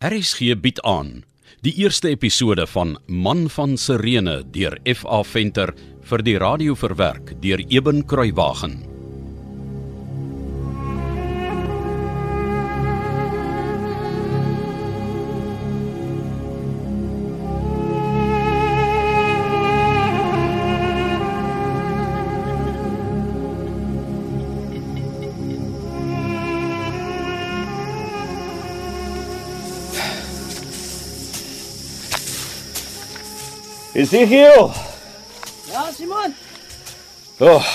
RSG bied aan die eerste episode van Man van Sirene deur FA Venter vir die radio verwerk deur Eben Kruiwagen. Ezekiel. Ja, Simon. Oh,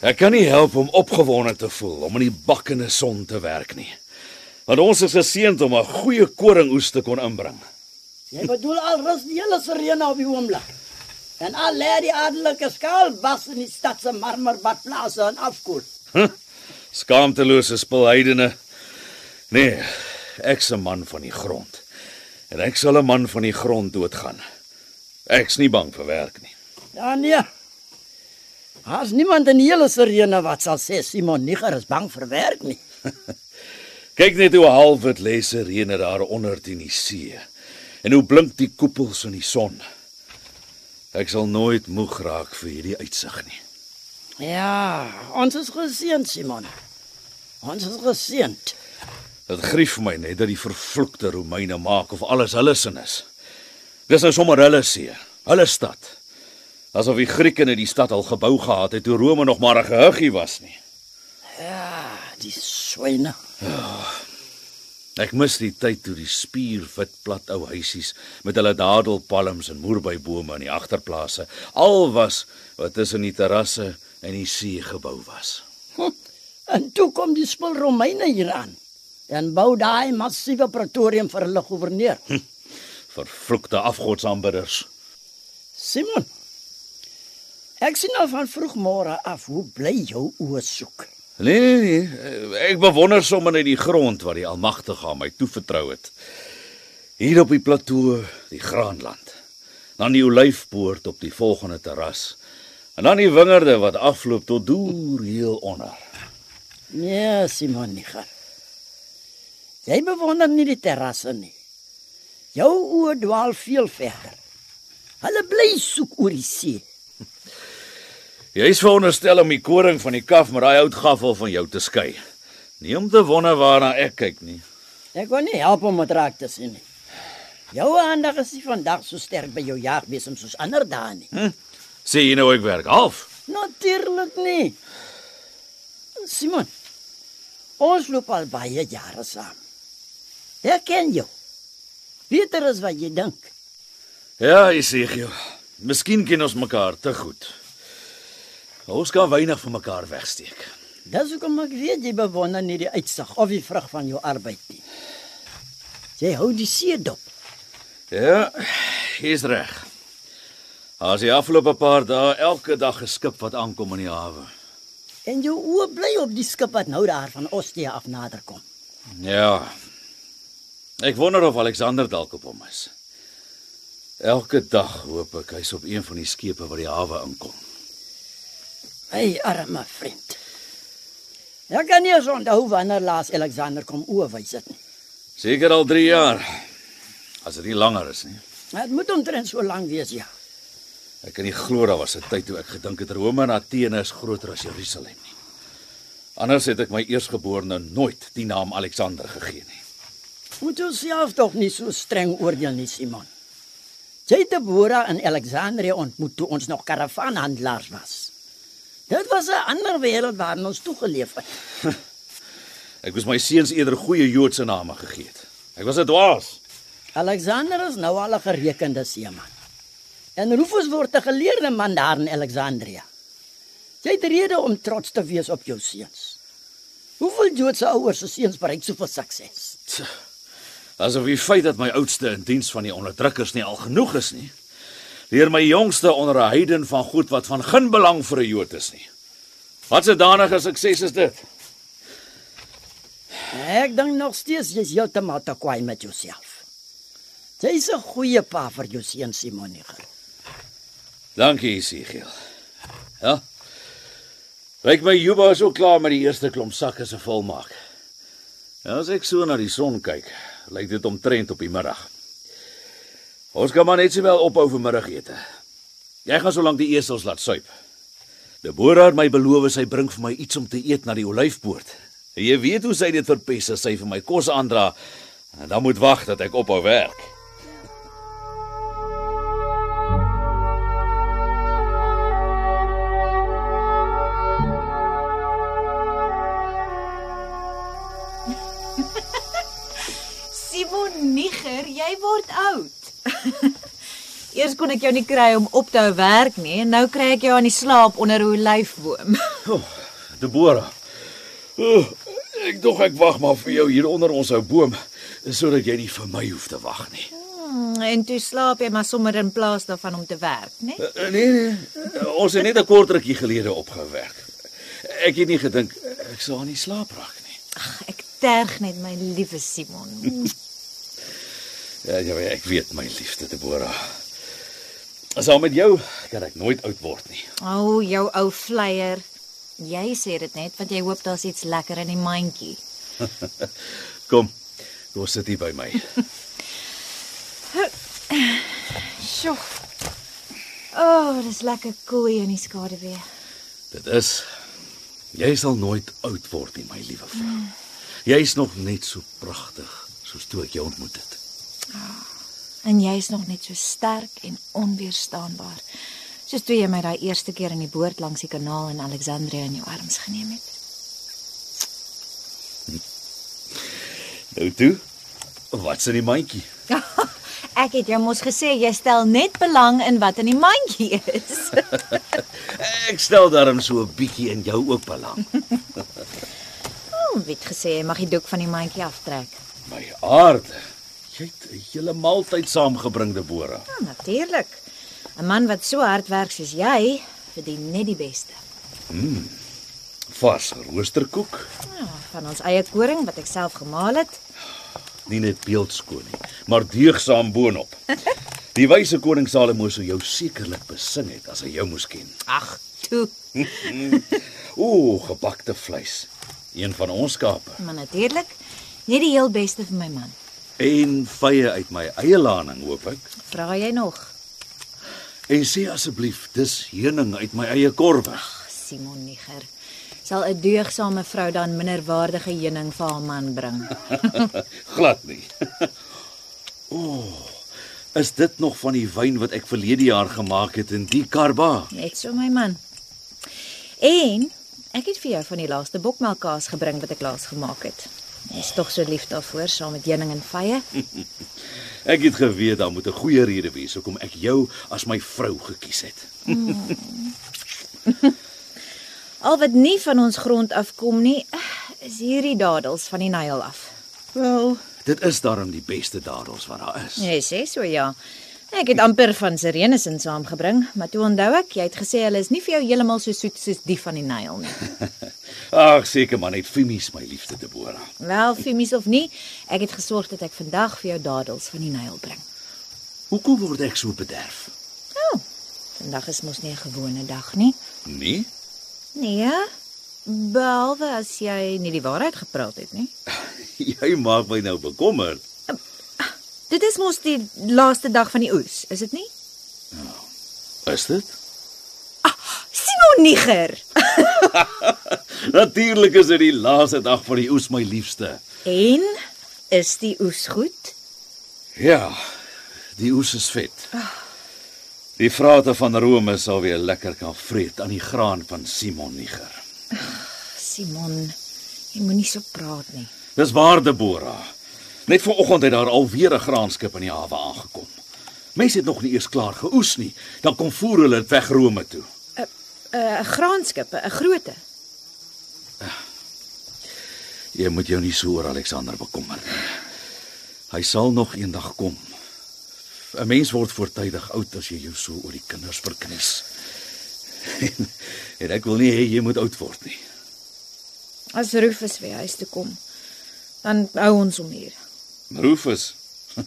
ek kan nie help om opgewonde te voel om in die bakkende son te werk nie. Want ons is geseënd om 'n goeie koringoes te kon inbring. Jy bedoel al rus die hele sirene op die oomblik. En al lê die adelike skaal was in die stad se marmerbadplase en afkoel. Skaamtelose spulheidene. Nee, ek's 'n man van die grond. En ek sal 'n man van die grond doodgaan. Ek's nie bang vir werk nie. Ja nee. Has niemand in die hele sirene wat sal sê Simon Niger is bang vir werk nie. Kyk net hoe halfwit lê Sirene daar onder teen die see. En hoe blink die koepels in die son. Ek sal nooit moeg raak vir hierdie uitsig nie. Ja, ons is geseënd Simon. Ons is geseënd. Dit grief my net dat die vervloekte Romeine maak of alles hulle sin is. Dis nou sommer hulle see, hulle stad. Asof die Grieke net die stad al gebou gehad het toe Rome nog maar 'n gehuggie was nie. Ja, die swyne. Ek mis die tyd toe die spierwit plat ou huisies met hulle dadelpalms en moerbybome in die agterplase al was wat tussen die terrasse en die see gebou was. Hm. En toe kom die spul Romeine hier aan en bou daai massiewe pretorium vir hulle goewerneur. Vervloekte afgodsaanbidders. Simon. Ek sien al van vroegmôre af hoe bly jou oë soek. Nee, nee, nee, ek bewonder sommer net die grond wat die Almagtige aan my toevertrou het. Hier op die plateau, die graanland. Dan die olyfpoort op die volgende terras. En dan die wingerde wat afloop tot deur heel onder. Nee, Simon Niger. Jy bewonder nie die terrasse nie. Jou oë dwaal veel verder. Hulle bly soek oor die see. Jy is veronderstel om die koring van die kaf met daai oud gaffel van jou te skei. Nie om te wonder waarna ek kyk nie. Ek wil nie help om dit raak te sien nie. Jou aandag is nie vandag so sterk by jou jagbesem soos ander dae nie. Hm? Sê jy nou ek werk half? Natuurlik nie. Simon. Ons loop al baie jare saam. Ek ken jou. Beter as wat jy dink. Ja, Esegiel. Miskien ken ons mekaar te goed. Ons kan weinig van mekaar wegsteek. Dis hoekom ek weet jy bewonder nie die uitsig of die vrug van jou arbeid nie. Jy hou die see dop. Ja, jy's reg. As jy afloop 'n paar dae elke dag 'n skip wat aankom in die hawe. En jou oë bly op die skip wat nou daar van Ostia af nader kom. Ja. Ek wonder of Alexander dalk op hom is. Elke dag hoop ek hy's op een van die skepe wat die hawe inkom. My arme vriend. Ek kan nie eens onthou wanneer laas Alexander kom oorwys dit nie. Seker al 3 jaar. As dit nie langer is nie. Dit moet omtrent so lank wees, ja. Ek kan nie glo daar was 'n tyd toe ek gedink het Rome en Athene is groter as Jerusalem nie. Anders het ek my eersgeborene nooit die naam Alexander gegee nie. Moet jou self tog nie so streng oordeel nie, Simon. Jy het Deborah in Alexandrië ontmoet toe ons nog karavaanhandelaars was. Dit was 'n ander wêreld waarin ons toegeleef het. Ek moes my seuns eerder goeie Joodse name gegee het. Ek was 'n dwaas. Alexander is nou al 'n gerekende seeman. En Rufus word 'n geleerde man daar in Alexandrië. Jy het rede om trots te wees op jou seuns. Hoeveel Joodse ouers se seuns bereik soveel sukses? Asof die feit dat my oudste in diens van die onderdrukkers nie al genoeg is nie. Leer my jongste onder 'n heiden van goed wat van geen belang vir 'n Jood is nie. Wat 'n danige sukses is dit? Ek dink nog steeds jy's heeltemal te kwaai met jouself. Jy's 'n goeie pa vir jou seun Simoniger. Dankie, Esegiel. Ja. Ryk my Juba is ook klaar met die eerste klomp sakke se volmaak. Ja, as ek so na die son kyk, lyk dit omtrent op die middag. Ons kan maar net sowel ophou vir middagete. Jy gaan solank die esels laat suip. Deborah het my beloof sy bring vir my iets om te eet na die olyfpoort. En jy weet hoe sy dit verpes as sy vir my kos aandra. Dan moet wag dat ek ophou werk. Kon ek jou nie kry om op te hou werk nie en nou kry ek jou aan die slaap onder 'n olyfboom. Oh, Deborah. Oh, ek dog ek wag maar vir jou hier onder ons ou boom sodat jy nie vir my hoef te wag nie. Hmm, en toe slaap jy maar sommer in plaas daarvan om te werk, né? Uh, nee nee, ons het net 'n kort rukkie gelede opgewerk. Ek het nie gedink ek sou aan die slaap raak nie. Ag, ek terg net my liewe Simon. Ja, ja, ek weet my liefste Deborah. Saam met jou kan ek nooit oud word nie. O, oh, jou ou vleier. Jy sê dit net want jy hoop daar's iets lekker in die mandjie. Kom. Kom sit hier by my. Sjoe. O, oh, dis lekker koel hier in die skaduwee. Dit is jy sal nooit oud word nie, my liewe vrou. Jy's nog net so pragtig soos toe ek jou ontmoet het. En jy's nog net so sterk en onweerstaanbaar. Soos toe jy my daai eerste keer in die boord langs die kanaal in Alexandria in jou arms geneem het. Nou toe. Wat's in die mandjie? Ek het jou mos gesê jy stel net belang in wat in die mandjie is. Ek stel daarom so 'n bietjie in jou ook belang. Oh, wie het gesê jy mag die doek van die mandjie aftrek? My aarde. Jy het 'n hele maaltyd saamgebring, Deborah. Ja, natuurlik. 'n Man wat so hard werk soos jy, verdien net die beste. Vars roosterkoek, Ja, van ons eie koring wat ek self gemaal het. nie net beeldskoon nie, maar deugsaam boonop. Die wyse koning Salomo sou jou sekerlik besing het as hy jou moes ken. Ag, toe. Ooh, gebakte vleis. Een van ons skape. Maar natuurlik, net die heel beste vir my man. En vye uit my eie laning, hoop ek. Vra jy nog? En sê asseblief, dis heuning uit my eie korwe. Simon Niger. Sal 'n deugsame vrou dan minderwaardige heuning vir haar man bring? Glad nie. Ooh, is dit nog van die wyn wat ek verlede jaar gemaak het in die karba? Net so my man. En ek het vir jou van die laaste bokmelkkaas gebring wat ek laas gemaak het. Jy's tog so lief daarvoor saam met heuning en vye. Ek het geweet daar moet 'n goeie rede wees hoekom ek jou as my vrou gekies het. Al wat nie van ons grond afkom nie, is hierdie dadels van die Nyl af. Wel, dit is daarom die beste dadels wat daar is. Jy sê so ja. Ek het amper van Sirenes in saamgebring, maar toe onthou ek, jy het gesê hulle is nie vir jou heeltemal so soet soos die van die Nyl nie. Ag, seker maar net Fimies, my liefste Deborah. Wel, fimies of nie, ek het gesorg dat ek vandag vir jou dadels van die Nyl bring. Hoekom word ek so bederf? O, vandag is mos nie 'n gewone dag nie. Nee, Nee. Behalwe as jy nie die waarheid gepraat het nie. jy maak my nou bekommerd. Dit is mos die laaste dag van die oes, is dit nie? Is dit? Simon Niger. Natuurlik is dit die laaste dag van die oes, my liefste. En is die oes goed? Ja, die oes is vet. Die vrate van Rome sal weer lekker kan vreet aan die graan van Simon Niger. Simon, jy moenie so praat nie. Dis waar Deborah. Net vanoggend het daar alweer 'n graanskip in die hawe aangekom. Mense het nog nie eers klaar geoes nie, dan kom voer hulle dit weg Rome toe. 'n 'n graanskip, 'n groote. Jy moet jou nie so oor Alexander bekommer nie. Hy sal nog eendag kom. 'n Mens word voortydig oud as jy jou so oor die kinders verknies. en, en ek wil nie hê jy moet oud word nie. As Rufus weer huis toe kom, dan hou ons hom hier. Rufus.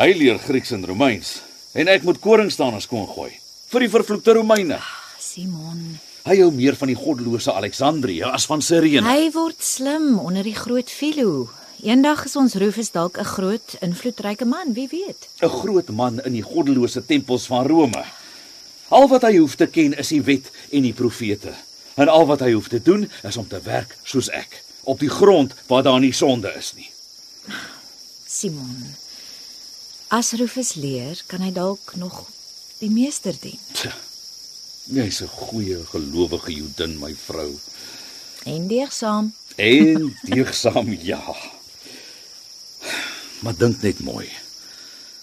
Hy leer Grieks en Romeins en ek moet koringstaners kon gooi vir die vervloekte Romeine. Simon, Hy hou meer van die goddelose Alexandria as van Sirene. hy word slim onder die groot Philo. Eendag is ons Rufus dalk 'n groot, invloedryke man, wie weet. 'n Groot man in die goddelose tempels van Rome. Al wat hy hoef te ken is die wet en die profete. En al wat hy hoef te doen is om te werk soos ek, op die grond waar daar nie sonde is nie. Simon. As Rufus leer, kan hy dalk nog die meester dien. Jy's 'n goeie gelowige Jodin, my vrou. En deegsaam. En deegsaam ja. Maar dink net mooi.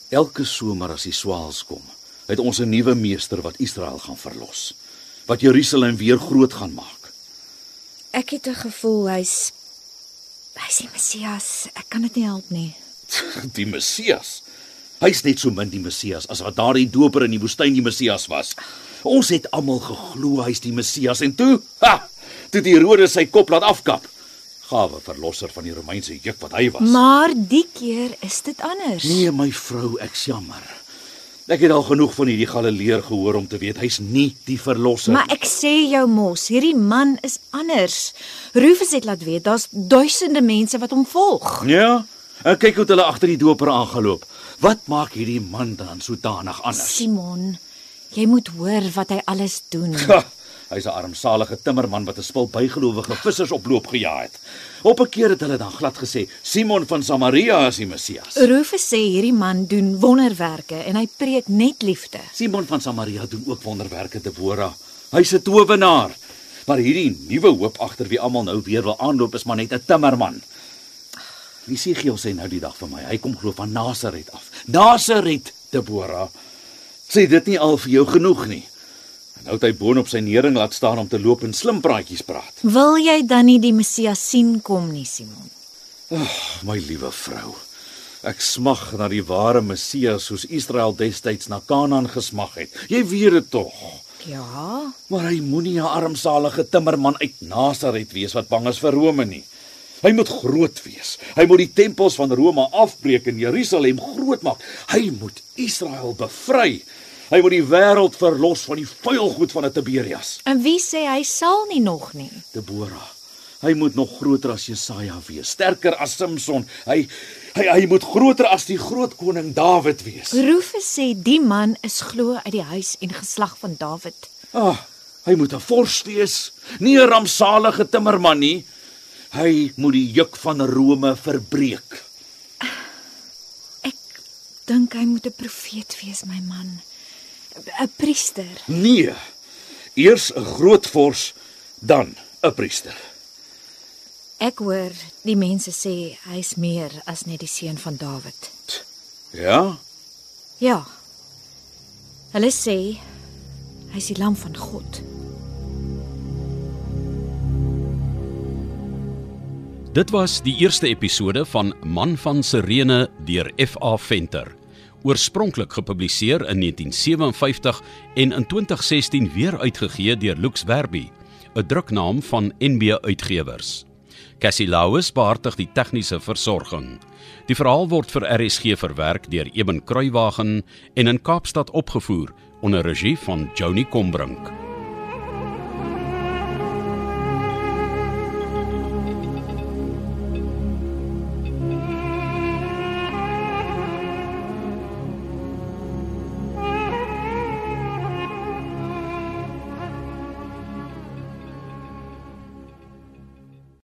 Elke somer as die swaals kom, het ons 'n nuwe meester wat Israel gaan verlos. Wat Jerusalem weer groot gaan maak. Ek het 'n gevoel hy's hy's die Messias. Ek kan dit nie help nie. Die Messias. Hy's net so min die Messias as wat daardie doper in die woestyn die Messias was. Ons het almal geglo hy's die Messias en toe, ha, toe die Herodes sy kop laat afkap. Gawe verlosser van die Romeinse juk wat hy was. Maar die keer is dit anders. Nee, my vrou, ek's jammer. Ek het al genoeg van hierdie Galileer gehoor om te weet hy's nie die verlosser. Maar ek sê jou mos, hierdie man is anders. Rufus het laat weet daar's duisende mense wat hom volg. Ja. En kyk hoe hulle agter die doper aangeloop. Wat maak hierdie man dan so danig anders? Simon, jy moet hoor wat hy alles doen. Ha, hy's 'n armsalige timmerman wat 'n spul bygelowige vissers oploop gejaag het. Op 'n keer het hulle dan glad gesê Simon van Samaria is die Messias. Rufus sê hierdie man doen wonderwerke en hy preek net liefde. Simon van Samaria doen ook wonderwerke te Bora. Hy's 'n towenaar. Maar hierdie nuwe hoop agter wie almal nou weer wil aanloop is maar net 'n timmerman. Esegiel sê nou die dag vir my, hy kom glo van Nasaret af. Nasaret, Debora. Sê dit nie al vir jou genoeg nie. En nou het hy boonop sy nering laat staan om te loop en slim praatjies praat. Wil jy dan nie die Messias sien kom nie, Simon? My liewe vrou. Ek smag na die ware Messias soos Israel destyds na Kanaan gesmag het. Jy weet dit tog. Ja. Maar hy moenie 'n armsalige timmerman uit Nasaret wees wat bang is vir Rome nie. Hy moet groot wees. Hy moet die tempels van Rome afbreek en Jerusalem groot maak. Hy moet Israel bevry. Hy moet die wêreld verlos van die vuil goed van 'n Tiberias. En wie sê hy sal nie nog nie? Debora. Hy moet nog groter as Jesaja wees, sterker as Samson. Hy hy hy moet groter as die groot koning Dawid wees. Rufus sê die man is glo uit die huis en geslag van Dawid. Ah, hy moet 'n vors wees, nie 'n rampsalige timmerman nie. Hy moet die juk van Rome verbreek. Ek dink hy moet 'n profeet wees, my man. 'n Priester. Nee. Eers 'n groot vors, dan 'n priester. Ek hoor die mense sê hy's meer as net die seun van Dawid. Ja? Ja. Hulle sê hy's die lam van God. Dit was die eerste episode van Man van Sirene deur FA Venter. Oorspronklik gepubliseer in 1957 en in 2016 weer uitgegee deur Lux Werby, 'n druknaam van NB Uitgewers. Cassie Lauis beheerdig die tegniese versorging. Die verhaal word vir RSG verwerk deur Eben Kruiwagen en in Kaapstad opgevoer onder regie van Joni Combrink.